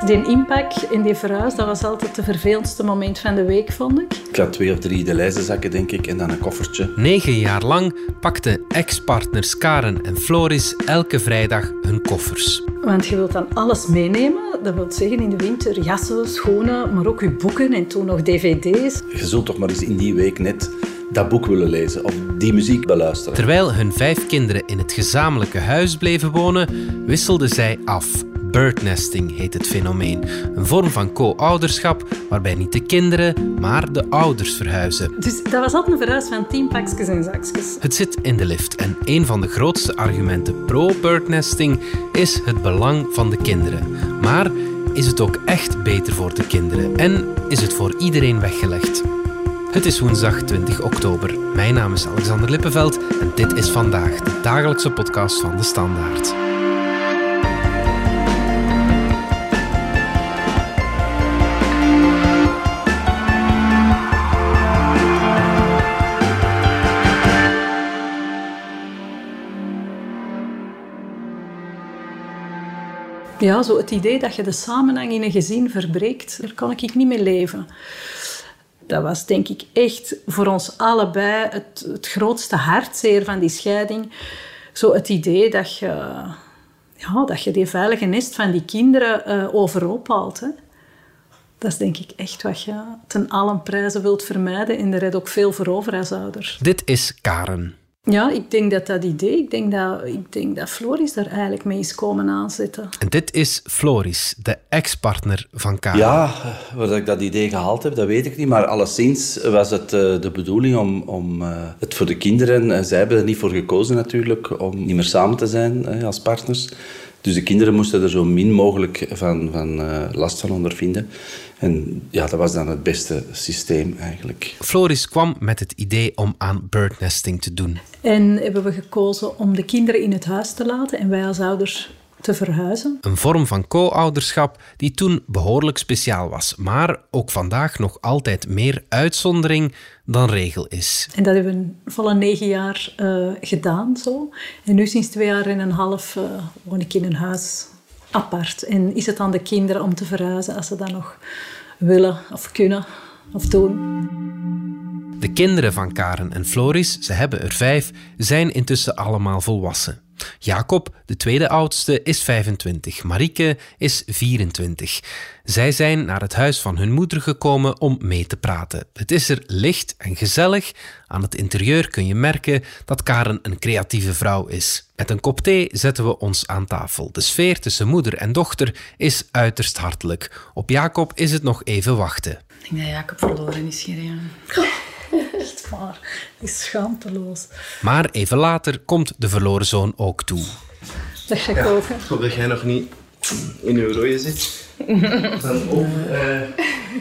Die inpak in die verhuis, dat was altijd het vervelendste moment van de week, vond ik. Ik had twee of drie de lijzenzakken, denk ik, en dan een koffertje. Negen jaar lang pakten ex-partners Karen en Floris elke vrijdag hun koffers. Want je wilt dan alles meenemen. Dat wil zeggen in de winter jassen, schoenen, maar ook je boeken en toen nog dvd's. Je zult toch maar eens in die week net dat boek willen lezen of die muziek beluisteren. Terwijl hun vijf kinderen in het gezamenlijke huis bleven wonen, wisselden zij af. Birdnesting heet het fenomeen. Een vorm van co-ouderschap waarbij niet de kinderen, maar de ouders verhuizen. Dus dat was altijd een verhuis van tien pakjes en zakjes. Het zit in de lift en een van de grootste argumenten pro-birdnesting is het belang van de kinderen. Maar is het ook echt beter voor de kinderen en is het voor iedereen weggelegd? Het is woensdag 20 oktober. Mijn naam is Alexander Lippenveld en dit is vandaag de dagelijkse podcast van de Standaard. Ja, zo het idee dat je de samenhang in een gezin verbreekt, daar kan ik niet mee leven. Dat was denk ik echt voor ons allebei het, het grootste hartzeer van die scheiding. Zo het idee dat je, ja, dat je die veilige nest van die kinderen uh, overhoop haalt. Hè. Dat is denk ik echt wat je ten allen prijzen wilt vermijden. En daar heb ook veel voor over als ouder. Dit is Karen. Ja, ik denk dat dat idee, ik denk dat, ik denk dat Floris daar eigenlijk mee is komen aanzetten. En dit is Floris, de ex-partner van Karen. Ja, waar ik dat idee gehaald heb, dat weet ik niet. Maar alleszins was het uh, de bedoeling om, om uh, het voor de kinderen... Uh, zij hebben er niet voor gekozen natuurlijk, om niet meer samen te zijn als partners. Dus de kinderen moesten er zo min mogelijk van, van last van ondervinden. En ja, dat was dan het beste systeem eigenlijk. Floris kwam met het idee om aan birdnesting te doen. En hebben we gekozen om de kinderen in het huis te laten en wij als ouders te verhuizen. Een vorm van co-ouderschap die toen behoorlijk speciaal was, maar ook vandaag nog altijd meer uitzondering dan regel is. En dat hebben we volle negen jaar uh, gedaan zo. En nu sinds twee jaar en een half uh, woon ik in een huis apart. En is het aan de kinderen om te verhuizen als ze dat nog willen of kunnen of doen. De kinderen van Karen en Floris, ze hebben er vijf, zijn intussen allemaal volwassen. Jacob, de tweede oudste, is 25. Marieke is 24. Zij zijn naar het huis van hun moeder gekomen om mee te praten. Het is er licht en gezellig. Aan het interieur kun je merken dat Karen een creatieve vrouw is. Met een kop thee zetten we ons aan tafel. De sfeer tussen moeder en dochter is uiterst hartelijk. Op Jacob is het nog even wachten. Ik denk dat Jacob verloren is hier, ja. Waar. Is schaamteloos. Maar even later komt de verloren zoon ook toe. Dat ga ik ook. Ik hoop dat jij nog niet in uw rode zit. Dan op, uh...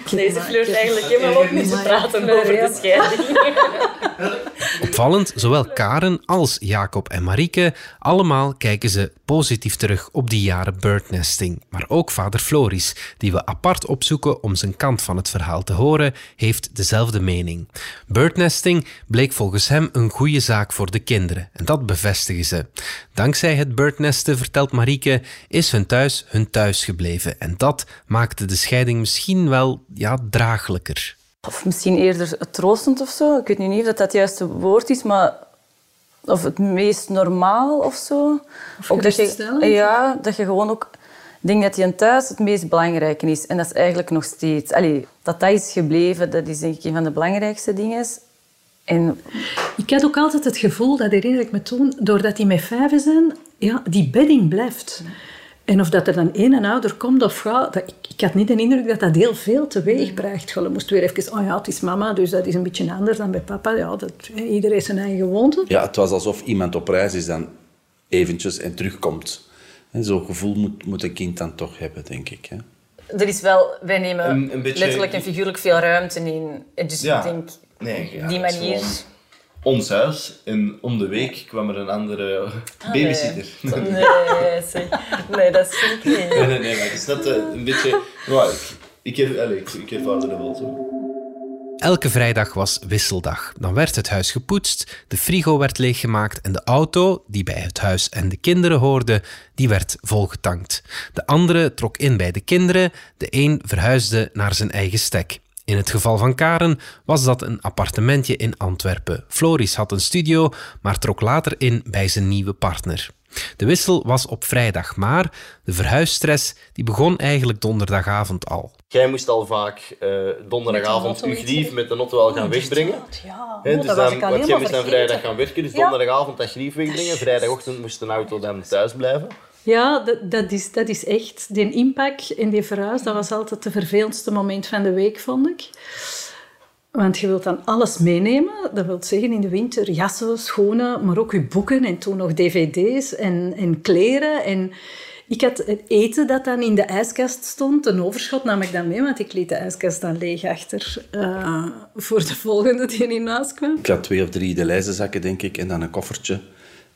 Deze flirt eigenlijk helemaal op niet te praten over de scheiding. Opvallend, zowel Karen als Jacob en Marieke, allemaal kijken ze positief terug op die jaren birdnesting. Maar ook vader Floris, die we apart opzoeken om zijn kant van het verhaal te horen, heeft dezelfde mening. Birdnesting bleek volgens hem een goede zaak voor de kinderen en dat bevestigen ze. Dankzij het birdnesten, vertelt Marieke, is hun thuis hun thuis gebleven en dat maakte de scheiding misschien wel ja, draaglijker. Of misschien eerder troostend of zo. Ik weet niet of dat, dat het juiste woord is, maar of het meest normaal of zo. Of ook dat je, ja, dat je gewoon ook denkt dat je een thuis het meest belangrijke is. En dat is eigenlijk nog steeds... Allee, dat dat is gebleven, dat is denk ik een van de belangrijkste dingen. En... Ik had ook altijd het gevoel, dat herinner ik me toen, doordat die met vijven zijn, ja, die bedding blijft. En of dat er dan één ouder komt of gaat, dat, ik, ik, had niet de indruk dat dat heel veel teweeg bracht. Je moest weer even, oh ja, het is mama, dus dat is een beetje anders dan bij papa. Ja, dat, iedereen heeft zijn eigen gewoonte. Ja, het was alsof iemand op reis is dan eventjes en terugkomt. Zo'n gevoel moet, moet een kind dan toch hebben, denk ik. Hè? Er is wel, wij nemen een, een beetje... letterlijk en figuurlijk veel ruimte in. Dus ja. ik denk, nee, die manier ons huis en om de week kwam er een andere ah, babysitter. Nee, nee, nee, dat is niet. Nee, nee, nee, maar het is net uh, een beetje... Nou, ik, ik, ik, ik ervaarde dat wel zo. Elke vrijdag was wisseldag. Dan werd het huis gepoetst, de frigo werd leeggemaakt en de auto, die bij het huis en de kinderen hoorde, die werd volgetankt. De andere trok in bij de kinderen, de een verhuisde naar zijn eigen stek. In het geval van Karen was dat een appartementje in Antwerpen. Floris had een studio, maar trok later in bij zijn nieuwe partner. De wissel was op vrijdag, maar de verhuisstress die begon eigenlijk donderdagavond al. Jij moest al vaak uh, donderdagavond je grief met de auto wel gaan wegbrengen. Ja, He, oh, dus dat dan, was ik al want jij moest dan vrijdag gaan werken, dus donderdagavond dat grief wegbrengen. Vrijdagochtend moest de auto dan thuis blijven. Ja, dat, dat, is, dat is echt... Die inpak in die verhuis, dat was altijd het vervelendste moment van de week, vond ik. Want je wilt dan alles meenemen. Dat wil zeggen in de winter jassen, schoenen, maar ook je boeken en toen nog dvd's en, en kleren. En ik had het eten dat dan in de ijskast stond, een overschot nam ik dan mee, want ik liet de ijskast dan leeg achter eh, voor de volgende die in huis kwam. Ik had twee of drie de lijzenzakken, denk ik, en dan een koffertje.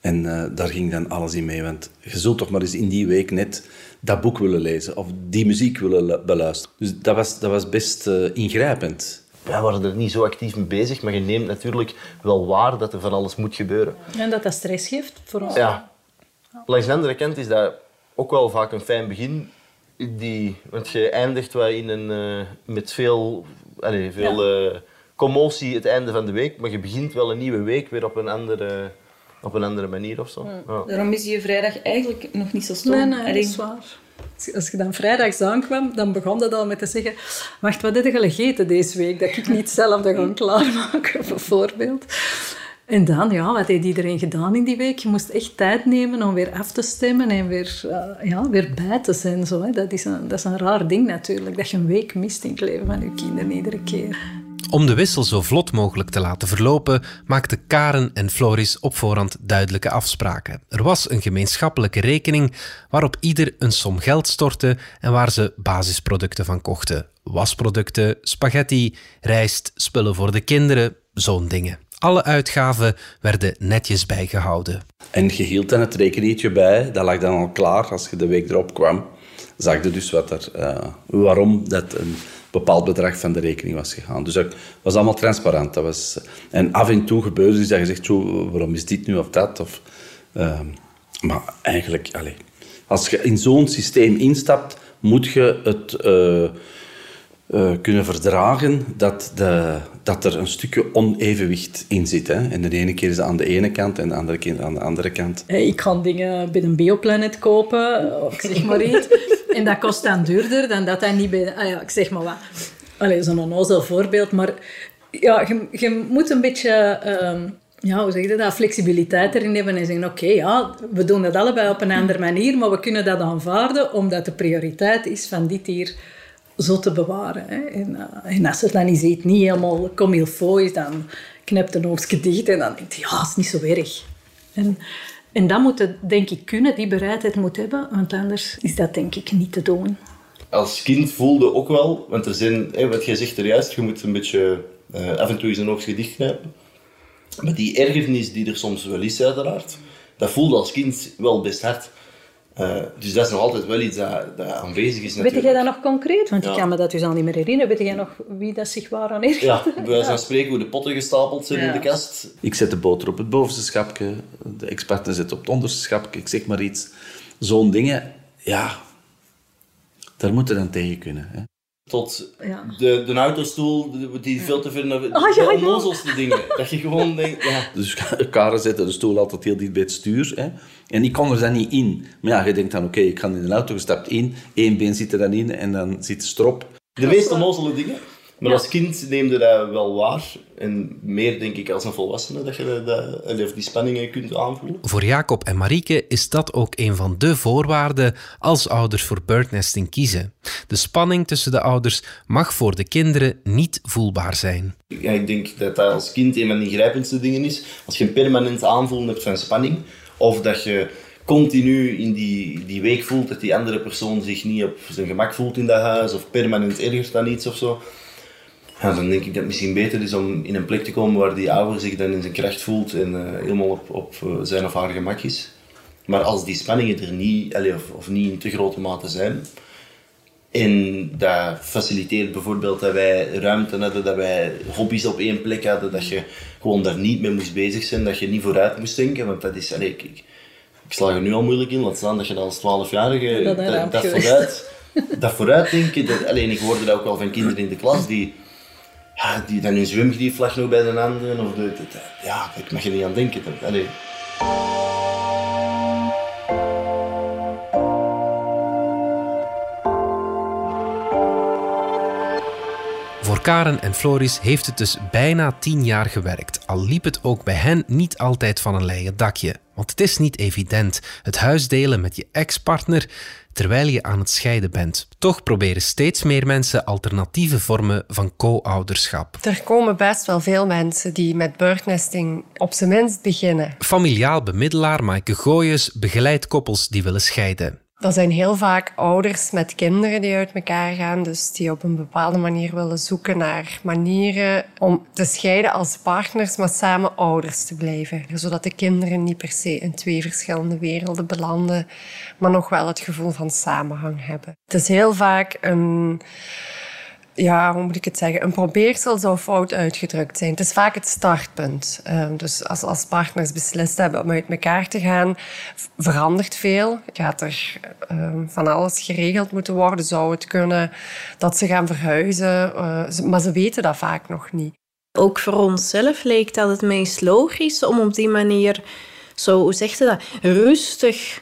En eh, daar ging dan alles in mee. Want je zult toch maar eens in die week net dat boek willen lezen of die muziek willen lu- beluisteren. Dus dat was, dat was best eh, ingrijpend. Wij waren er niet zo actief mee bezig, maar je neemt natuurlijk wel waar dat er van alles moet gebeuren. En dat dat stress geeft voor ons. Ja. Langs de andere kant is dat ook wel vaak een fijn begin. Die, want je eindigt wel in een, eh, met veel, allez, veel eh, commotie het einde van de week, maar je begint wel een nieuwe week weer op een andere, op een andere manier of zo. Ja. Daarom is je vrijdag eigenlijk nog niet zo stom. Nee, nee, dat is waar. Als je dan vrijdags aankwam, dan begon dat al met te zeggen... Wacht, wat heb je gegeten deze week? Dat ik niet hetzelfde ga klaarmaken, bijvoorbeeld. En dan, ja, wat heeft iedereen gedaan in die week? Je moest echt tijd nemen om weer af te stemmen en weer, eh, ja, weer bij te zijn. Zo, hè. Dat, is een, dat is een raar ding natuurlijk, dat je een week mist in het leven van je kinderen iedere keer. Om de wissel zo vlot mogelijk te laten verlopen, maakten Karen en Floris op voorhand duidelijke afspraken. Er was een gemeenschappelijke rekening waarop ieder een som geld stortte en waar ze basisproducten van kochten. Wasproducten, spaghetti, rijst, spullen voor de kinderen, zo'n dingen. Alle uitgaven werden netjes bijgehouden. En je hield dan het rekeningetje bij. Dat lag dan al klaar als je de week erop kwam. Zag je dus wat er, eh, waarom dat een bepaald bedrag van de rekening was gegaan. Dus dat was allemaal transparant. Dat was, en af en toe gebeurde dat je zegt, "Tjoe, waarom is dit nu of dat? Of, ehm, maar eigenlijk, allez, als je in zo'n systeem instapt, moet je het eh, eh, kunnen verdragen dat, de, dat er een stukje onevenwicht in zit. Hè? En de ene keer is het aan de ene kant en de andere keer aan de andere kant. Ik kan dingen bij een Bioplanet kopen, zeg maar iets. en dat kost dan duurder dan dat hij niet bij... Ah ja, ik zeg maar wat. Allee, zo'n onnozel voorbeeld. Maar ja, je, je moet een beetje... ehm, ja, hoe zeg je dat? Flexibiliteit erin hebben en zeggen... Oké, ja, we doen dat allebei op een andere manier, maar we kunnen dat aanvaarden omdat de prioriteit is van dit hier zo te bewaren. Hè. En, eh, en als het dan is iets niet helemaal comme il faut is, dan knipt een oogstje dicht en dan denkt je, ja, het is niet zo erg. En, en dat moet het, denk ik, kunnen, die bereidheid moet hebben, want anders is dat denk ik niet te doen. Als kind voelde ook wel, want er zijn, hè, wat jij zegt er juist, je moet een beetje eh, af en toe eens een oogstje dichtknijpen. Maar die ergernis die er soms wel is, uiteraard, dat voelde als kind wel best hard. Eh, dus dat is nog altijd wel iets dat, dat aanwezig is natuurlijk. Weet jij dat nog concreet? Want ik kan me dat dus al niet meer herinneren. Weet jij nog wie dat zich waaraan ergerde? Ja, bij wijze van spreken hoe de potten gestapeld zijn Ja. in de kast. Ik zet de boter op het bovenste schapje, de ex-partner zet op het onderste schapje, ik zeg maar iets. Zo'n dingen, ja, daar moeten we dan tegen kunnen. Hè. Tot Ja. de, de autostoel die- die veel te naar de Ah, ja, ja. onnozelste dingen. Dat je gewoon denkt, ja, Dus Karen zette de stoel altijd heel dicht bij het stuur. Hè. En ik kon er dan niet in. Maar ja, je denkt dan, oké, ik ga in een auto gestapt in, één been zit er dan in en dan zit de strop. de meest onnozele dingen. Maar als kind neemde dat wel waar. En meer denk ik als een volwassene dat je dat, of die spanningen kunt aanvoelen. Voor Jacob en Marieke is dat ook een van de voorwaarden als ouders voor birdnesting kiezen. De spanning tussen de ouders mag voor de kinderen niet voelbaar zijn. Ja, ik denk dat dat als kind een van de ingrijpendste dingen is. Als je een permanent aanvoelen hebt van spanning, of dat je continu in die, die week voelt dat die andere persoon zich niet op zijn gemak voelt in dat huis, of permanent ergert aan iets of zo, ja, dan denk ik dat het misschien beter is om in een plek te komen waar die ouder zich dan in zijn kracht voelt en eh, helemaal op, op eh, zijn of haar gemak is. Maar als die spanningen er niet, allee, of, of niet in te grote mate zijn, En dat faciliteert bijvoorbeeld dat wij ruimte hadden, dat wij hobby's op één plek hadden, dat je gewoon daar niet mee moest bezig zijn, dat je niet vooruit moest denken. Want dat is, allee, ik, ik, ik sla er nu al moeilijk in, laat staan dat je dan als 12-jarige Dat dat, dat, vooruit, dat vooruitdenken. Dat, alleen ik hoorde dat ook al van kinderen in de klas die, ja, die dan hun zwemgrief nog bij de anderen. Of de, de- ja, ik mag je niet aan denken. Allee. Karen en Floris heeft het dus bijna tien jaar gewerkt, al liep het ook bij hen niet altijd van een leien dakje. Want het is niet evident het huis delen met je ex-partner terwijl je aan het scheiden bent. Toch proberen steeds meer mensen alternatieve vormen van co-ouderschap. Er komen best wel veel mensen die met birdnesting op zijn minst beginnen. Familiaal bemiddelaar Maaike Gooyes begeleidt koppels die willen scheiden. Dat zijn heel vaak ouders met kinderen die uit elkaar gaan, dus die op een bepaalde manier willen zoeken naar manieren om te scheiden als partners, maar samen ouders te blijven. Zodat de kinderen niet per se in twee verschillende werelden belanden, maar nog wel het gevoel van samenhang hebben. Het is heel vaak een ja, hoe moet ik het zeggen? Een probeersel zou fout uitgedrukt zijn. Het is vaak het startpunt. Ehm, dus als, als partners beslist hebben om uit elkaar te gaan, verandert veel. Gaat er ehm, van alles geregeld moeten worden? Zou het kunnen dat ze gaan verhuizen? Eh, maar ze weten dat vaak nog niet. Ook voor onszelf leek dat het meest logisch om op die manier, zo hoe zegt je dat, rustig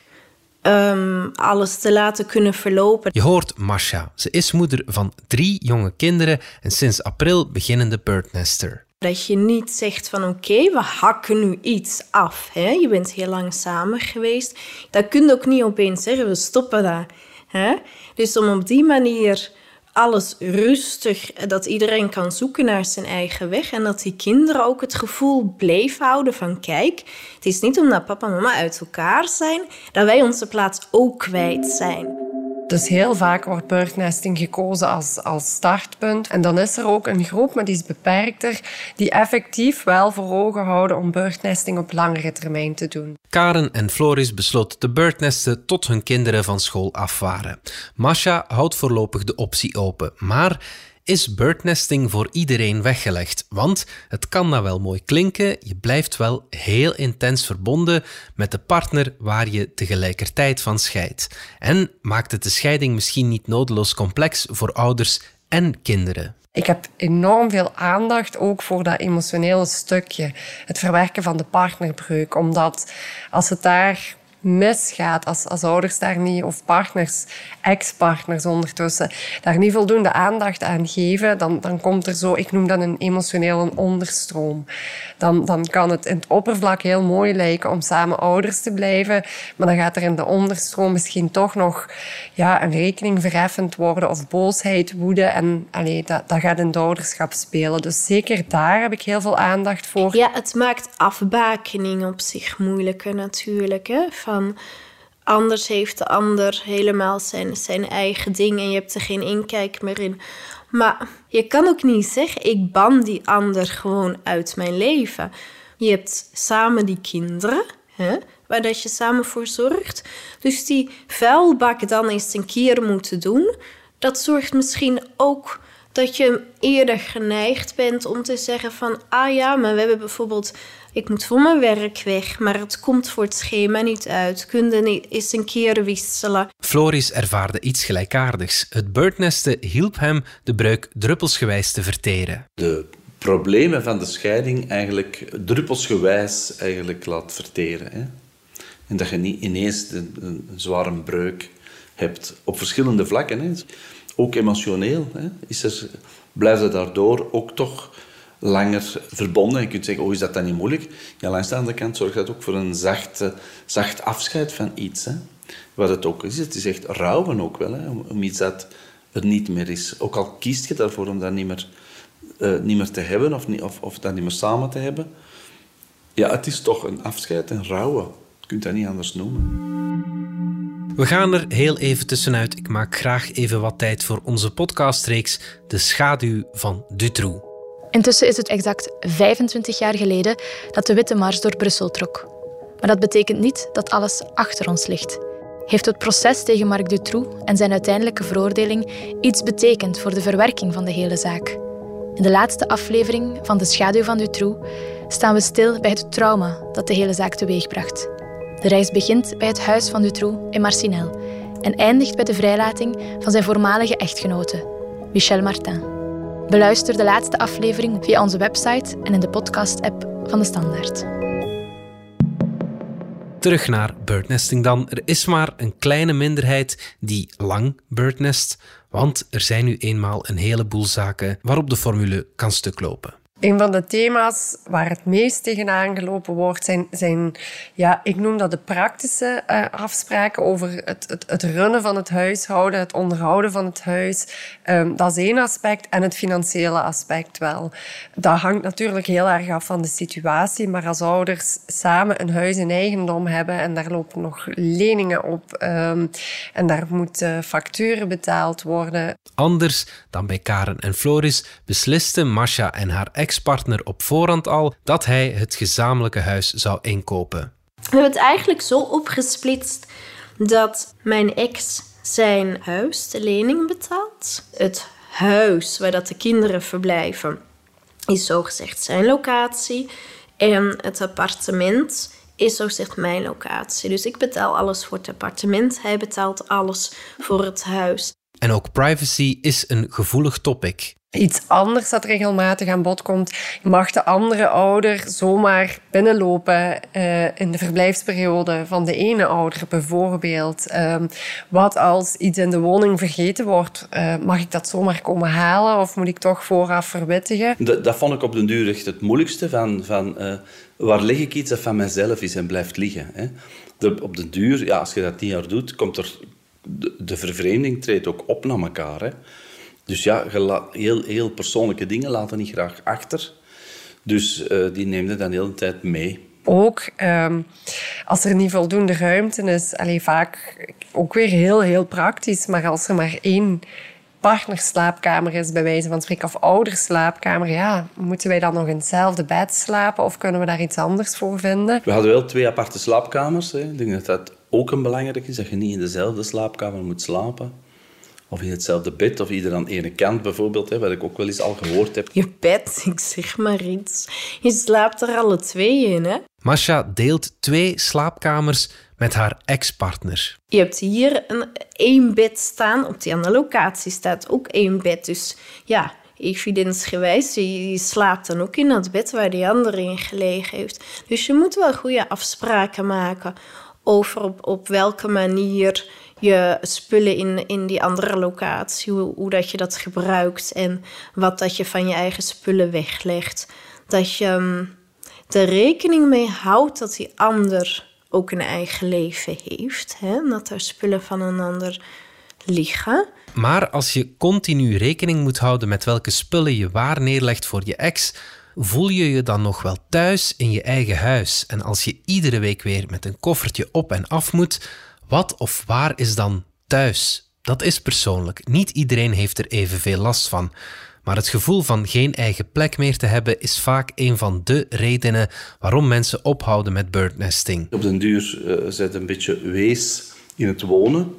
ehm, alles te laten kunnen verlopen. Je hoort Masha. Ze is moeder van drie jonge kinderen en sinds april beginnende birdnester. Dat je niet zegt van oké, we hakken nu iets af. Hè? Je bent heel lang samen geweest. Dat kun je ook niet opeens zeggen, we stoppen dat. Hè? Dus om op die manier alles rustig, eh, dat iedereen kan zoeken naar zijn eigen weg. En dat die kinderen ook het gevoel bleef houden van kijk, het is niet omdat papa en mama uit elkaar zijn, dat wij onze plaats ook kwijt zijn. Dus heel vaak wordt birdnesting gekozen als, als startpunt. En dan is er ook een groep, maar die is beperkter, die effectief wel voor ogen houden om birdnesting op langere termijn te doen. Karen en Floris besloten te birdnesten tot hun kinderen van school af waren. Masha houdt voorlopig de optie open, maar is birdnesting voor iedereen weggelegd? Want het kan nou wel mooi klinken, je blijft wel heel intens verbonden met de partner waar je tegelijkertijd van scheidt. En maakt het de scheiding misschien niet nodeloos complex voor ouders en kinderen? Ik heb enorm veel aandacht ook voor dat emotionele stukje. Het verwerken van de partnerbreuk. Omdat als het daar misgaat, als, als ouders daar niet, of partners, ex-partners ondertussen, daar niet voldoende aandacht aan geven, dan, dan komt er zo, ik noem dat een emotionele onderstroom. Dan, dan kan het in het oppervlak heel mooi lijken om samen ouders te blijven, maar dan gaat er in de onderstroom misschien toch nog ja, een rekening verheffend worden of boosheid, woede. En allee, dat, dat gaat in het ouderschap spelen. Dus zeker daar heb ik heel veel aandacht voor. Ja, het maakt afbakening op zich moeilijker natuurlijk. Hè? Anders heeft de ander helemaal zijn, zijn eigen ding en je hebt er geen inkijk meer in. Maar je kan ook niet zeggen, ik ban die ander gewoon uit mijn leven. Je hebt samen die kinderen, hè, waar dat je samen voor zorgt. Dus die vuilbak dan eens een keer moeten doen, dat zorgt misschien ook dat je eerder geneigd bent om te zeggen van... ah ja, maar we hebben bijvoorbeeld... ik moet voor mijn werk weg, maar het komt voor het schema niet uit. Kun je niet eens een keer wisselen? Floris ervaarde iets gelijkaardigs. Het birdnesten hielp hem de breuk druppelsgewijs te verteren. de problemen van de scheiding eigenlijk druppelsgewijs eigenlijk laat verteren. Hè? En dat je niet ineens een, een, een zware breuk hebt op verschillende vlakken. Hè? Ook emotioneel hè? Is er, blijft daardoor ook toch langer verbonden. Je kunt zeggen, oh, is dat dan niet moeilijk? Ja, langs de andere kant zorgt dat ook voor een zacht, eh, zacht afscheid van iets. Hè? Wat het ook is, het is echt rouwen ook wel, hè? Om, om iets dat er niet meer is. Ook al kiest je daarvoor om dat niet meer, eh, niet meer te hebben of, niet, of, of dat niet meer samen te hebben. Ja, het is toch een afscheid en rouwen. Je kunt dat niet anders noemen. We gaan er heel even tussenuit. Ik maak graag even wat tijd voor onze podcastreeks De schaduw van Dutroux. Intussen is het exact 25 jaar geleden dat de Witte Mars door Brussel trok. Maar dat betekent niet dat alles achter ons ligt. heeft het proces tegen Marc Dutroux en zijn uiteindelijke veroordeling iets betekend voor de verwerking van de hele zaak. In de laatste aflevering van De Schaduw van Dutroux staan we stil bij het trauma dat de hele zaak teweegbracht. De reis begint bij het huis van Dutroux in Marcinel en eindigt bij de vrijlating van zijn voormalige echtgenote, Michel Martin. Beluister de laatste aflevering via onze website en in de podcast-app van de Standaard. Terug naar birdnesting dan. Er is maar een kleine minderheid die lang birdnest, want er zijn nu eenmaal een heleboel zaken waarop de formule kan stuklopen. Een van de thema's waar het meest tegenaan gelopen wordt, zijn, zijn ja, ik noem dat de praktische uh, afspraken over het, het, het, runnen van het huishouden, het onderhouden van het huis. Um, dat is één aspect en het financiële aspect wel. Dat hangt natuurlijk heel erg af van de situatie, maar als ouders samen een huis in eigendom hebben en daar lopen nog leningen op um, en daar moeten facturen betaald worden. Anders dan bij Karen en Floris beslisten Masha en haar ex-partner op voorhand al dat hij het gezamenlijke huis zou inkopen. We hebben het eigenlijk zo opgesplitst dat mijn ex zijn huis, de lening betaalt. Het huis waar dat de kinderen verblijven is zogezegd zijn locatie. En het appartement is zogezegd mijn locatie. Dus ik betaal alles voor het appartement. Hij betaalt alles voor het huis. En ook privacy is een gevoelig topic iets anders dat regelmatig aan bod komt. Mag de andere ouder zomaar binnenlopen uh, in de verblijfsperiode van de ene ouder bijvoorbeeld? Uh, wat als iets in de woning vergeten wordt? Uh, mag ik dat zomaar komen halen of moet ik toch vooraf verwittigen? Dat, dat vond ik op den duur echt het moeilijkste. Van, van, eh, waar leg ik iets dat van mezelf is en blijft liggen? Hè? De, op den duur, ja, als je dat tien jaar doet, komt er... De, de vervreemding treedt ook op naar elkaar. Hè? Dus ja, heel, heel persoonlijke dingen laten niet graag achter. Dus uh, die neemde dan de hele tijd mee. Ook um, als er niet voldoende ruimte is, alleen vaak ook weer heel, heel praktisch, maar als er maar één partnerslaapkamer is, bij wijze van spreken, of ouderslaapkamer, ja, moeten wij dan nog in hetzelfde bed slapen of kunnen we daar iets anders voor vinden? We hadden wel twee aparte slaapkamers. Hè. Ik denk dat dat ook een belangrijk is, dat je niet in dezelfde slaapkamer moet slapen of in hetzelfde bed, of ieder aan ene kant bijvoorbeeld, hè, wat ik ook wel eens al gehoord heb. Je bed, ik zeg maar iets. Je slaapt er alle twee in, hè? Masha deelt twee slaapkamers met haar ex-partner. Je hebt hier een, één bed staan, op die andere locatie staat ook één bed. Dus ja, evidensgewijs, je, je slaapt dan ook in dat bed waar die andere in gelegen heeft. Dus je moet wel goede afspraken maken over op, op welke manier je spullen in, in die andere locatie, hoe, dat je dat gebruikt en wat dat je van je eigen spullen weglegt. Dat je er rekening mee houdt dat die ander ook een eigen leven heeft. Hè? Dat er spullen van een ander liggen. Maar als je continu rekening moet houden met welke spullen je waar neerlegt voor je ex, voel je je dan nog wel thuis in je eigen huis? En als je iedere week weer met een koffertje op en af moet, wat of waar is dan thuis? Dat is persoonlijk. Niet iedereen heeft er evenveel last van. Maar het gevoel van geen eigen plek meer te hebben is vaak een van de redenen waarom mensen ophouden met birdnesting. Op den duur zit een beetje wees in het wonen.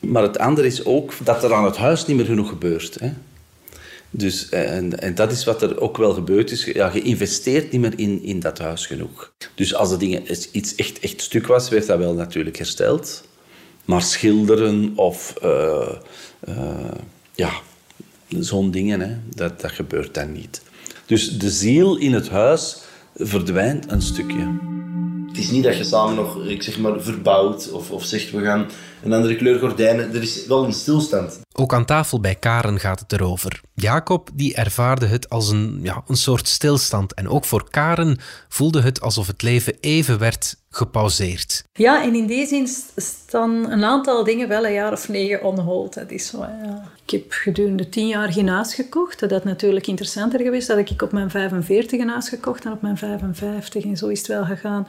Maar het andere is ook dat er aan het huis niet meer genoeg gebeurt. Hè? Dus, eh, en, en dat is wat er ook wel gebeurd is. Ja, je investeert niet meer in, in dat huis genoeg. Dus als de dingen iets echt, echt stuk was, werd dat wel natuurlijk hersteld. Maar schilderen of uh, uh, ja, zo'n dingen, hè, dat, dat gebeurt dan niet. Dus de ziel in het huis verdwijnt een stukje. Het is niet dat je samen nog, ik zeg maar, verbouwt of, of zegt we gaan een andere kleur gordijnen. Er is wel een stilstand. Ook aan tafel bij Karen gaat het erover. Jacob die ervaarde het als een, ja, een soort stilstand. En ook voor Karen voelde het alsof het leven even werd gepauzeerd. Ja, en in die zin staan een aantal dingen wel een jaar of negen on hold. Dat is zo, ja. Ik heb gedurende tien jaar geen huis gekocht. Dat had natuurlijk interessanter geweest. Dat ik op mijn 45 een huis gekocht en op mijn 55. En zo is het wel gegaan.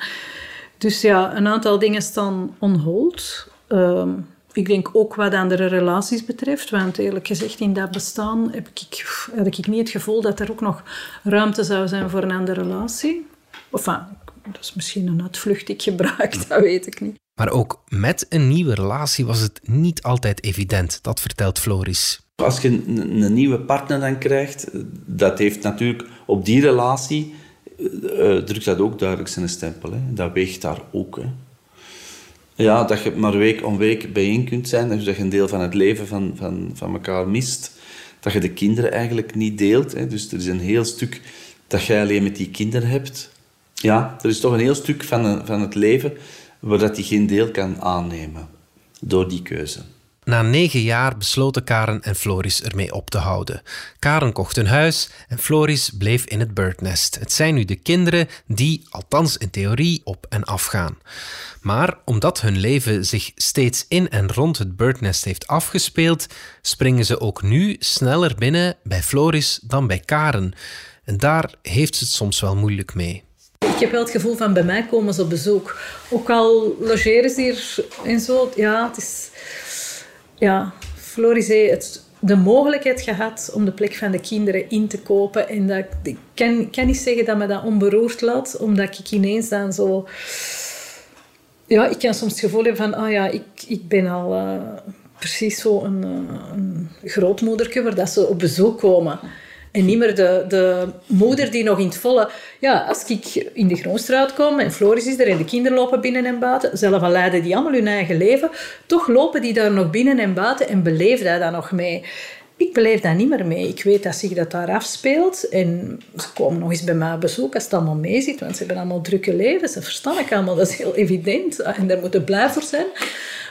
Dus ja, een aantal dingen staan on hold. Ehm, ik denk ook wat andere relaties betreft, want eerlijk gezegd in dat bestaan heb ik, had ik niet het gevoel dat er ook nog ruimte zou zijn voor een andere relatie. Enfin, dat is misschien een uitvlucht die ik gebruik, dat weet ik niet. Maar ook met een nieuwe relatie was het niet altijd evident, dat vertelt Floris. Als je een, een nieuwe partner dan krijgt, dat heeft natuurlijk op die relatie, uh, drukt dat ook duidelijk zijn stempel. Hè. Dat weegt daar ook. Hè. Ja, dat je maar week om week bijeen kunt zijn, dus dat je een deel van het leven van, van, van elkaar mist. Dat je de kinderen eigenlijk niet deelt. Hè. Dus er is een heel stuk dat jij alleen met die kinderen hebt. Ja, er is toch een heel stuk van, van het leven waar dat die geen deel kan aannemen door die keuze. Na negen jaar besloten Karen en Floris ermee op te houden. Karen kocht een huis en Floris bleef in het birdnest. Het zijn nu de kinderen die, althans in theorie, op en af gaan. Maar omdat hun leven zich steeds in en rond het birdnest heeft afgespeeld, springen ze ook nu sneller binnen bij Floris dan bij Karen. En daar heeft ze het soms wel moeilijk mee. Ik heb wel het gevoel van bij mij komen ze op bezoek. Ook al logeren ze hier en zo. Ja, het is... Ja, Floris heeft de mogelijkheid gehad om de plek van de kinderen in te kopen. En dat, ik kan, kan niet zeggen dat me dat onberoerd laat, omdat ik ineens dan zo... Ja, ik kan soms het gevoel hebben van, ah ja, ik, ik ben al uh, precies zo een, uh, een grootmoederke waar dat ze op bezoek komen. En niet meer de, de moeder die nog in het volle... Ja, als ik in de Groenstraat kom en Floris is er en de kinderen lopen binnen en buiten, zelf al leiden die allemaal hun eigen leven, toch lopen die daar nog binnen en buiten en beleven dat dan nog mee. Ik beleef dat niet meer mee. Ik weet dat zich dat daar afspeelt. En ze komen nog eens bij mij op bezoek als het allemaal mee zit. Want ze hebben allemaal drukke levens. Dat verstaan ik allemaal. Dat is heel evident. En daar moeten blij voor zijn.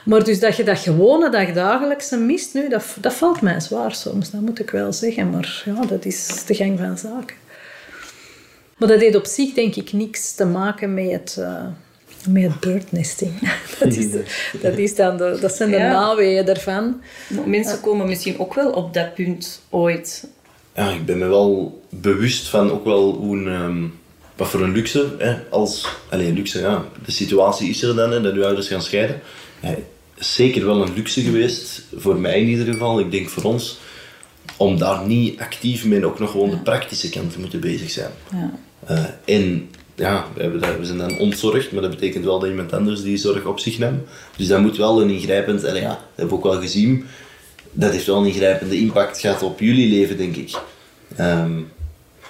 Maar dus dat je dat gewone dagdagelijkse mist nu, dat, dat valt mij zwaar soms. Dat moet ik wel zeggen. Maar ja, dat is de gang van zaken. Maar dat heeft op zich denk ik niks te maken met het... Uh, met birdnesting. Dat, is, dat, is dan de, dat zijn de ja. naweeën daarvan. Mensen komen misschien ook wel op dat punt ooit. Ja, ik ben me wel bewust van ook wel hoe een, um, wat voor een luxe, hè, als, alleen luxe, ja, de situatie is er dan, hè, dat uw ouders gaan scheiden ja, zeker wel een luxe geweest, voor mij in ieder geval, ik denk voor ons, om daar niet actief mee ook nog gewoon de praktische kant te moeten bezig zijn. Ja. Uh, en ja, we, zijn dan ontzorgd, maar dat betekent wel dat iemand anders die zorg op zich neemt. Dus dat moet wel een ingrijpend, en ja, dat we ook wel gezien, dat heeft wel een ingrijpende impact gehad op jullie leven, denk ik. Um,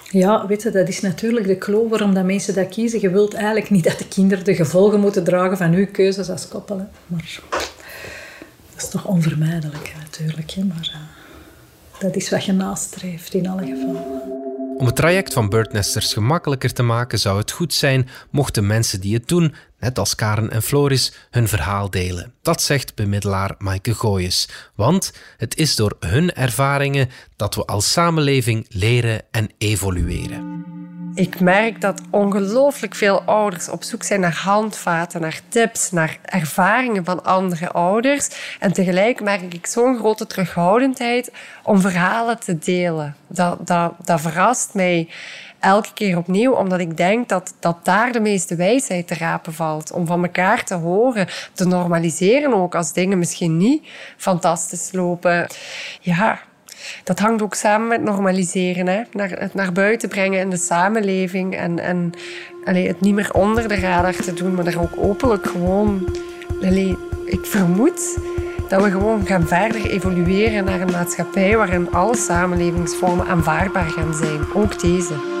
ja, weet je, dat is natuurlijk de klo waarom dat mensen dat kiezen. Je wilt eigenlijk niet dat de kinderen de gevolgen moeten dragen van uw keuzes als koppel. Maar dat is toch onvermijdelijk natuurlijk. Hè? Maar uh, dat is wat je nastreeft in alle gevallen. Om het traject van birdnesters gemakkelijker te maken zou het goed zijn mochten mensen die het doen, net als Karen en Floris, hun verhaal delen. Dat zegt bemiddelaar Maaike Gooyes. Want het is door hun ervaringen dat we als samenleving leren en evolueren. Ik merk dat ongelooflijk veel ouders op zoek zijn naar handvaten, naar tips, naar ervaringen van andere ouders. En tegelijk merk ik zo'n grote terughoudendheid om verhalen te delen. Dat, dat, dat verrast mij elke keer opnieuw, omdat ik denk dat, dat daar de meeste wijsheid te rapen valt. Om van elkaar te horen, te normaliseren ook als dingen misschien niet fantastisch lopen. Ja, dat hangt ook samen met normaliseren. Hè? Naar, het naar buiten brengen in de samenleving. En, en het niet meer onder de radar te doen, maar daar ook openlijk gewoon... Ik vermoed dat we gewoon gaan verder evolueren naar een maatschappij waarin alle samenlevingsvormen aanvaardbaar gaan zijn. Ook deze.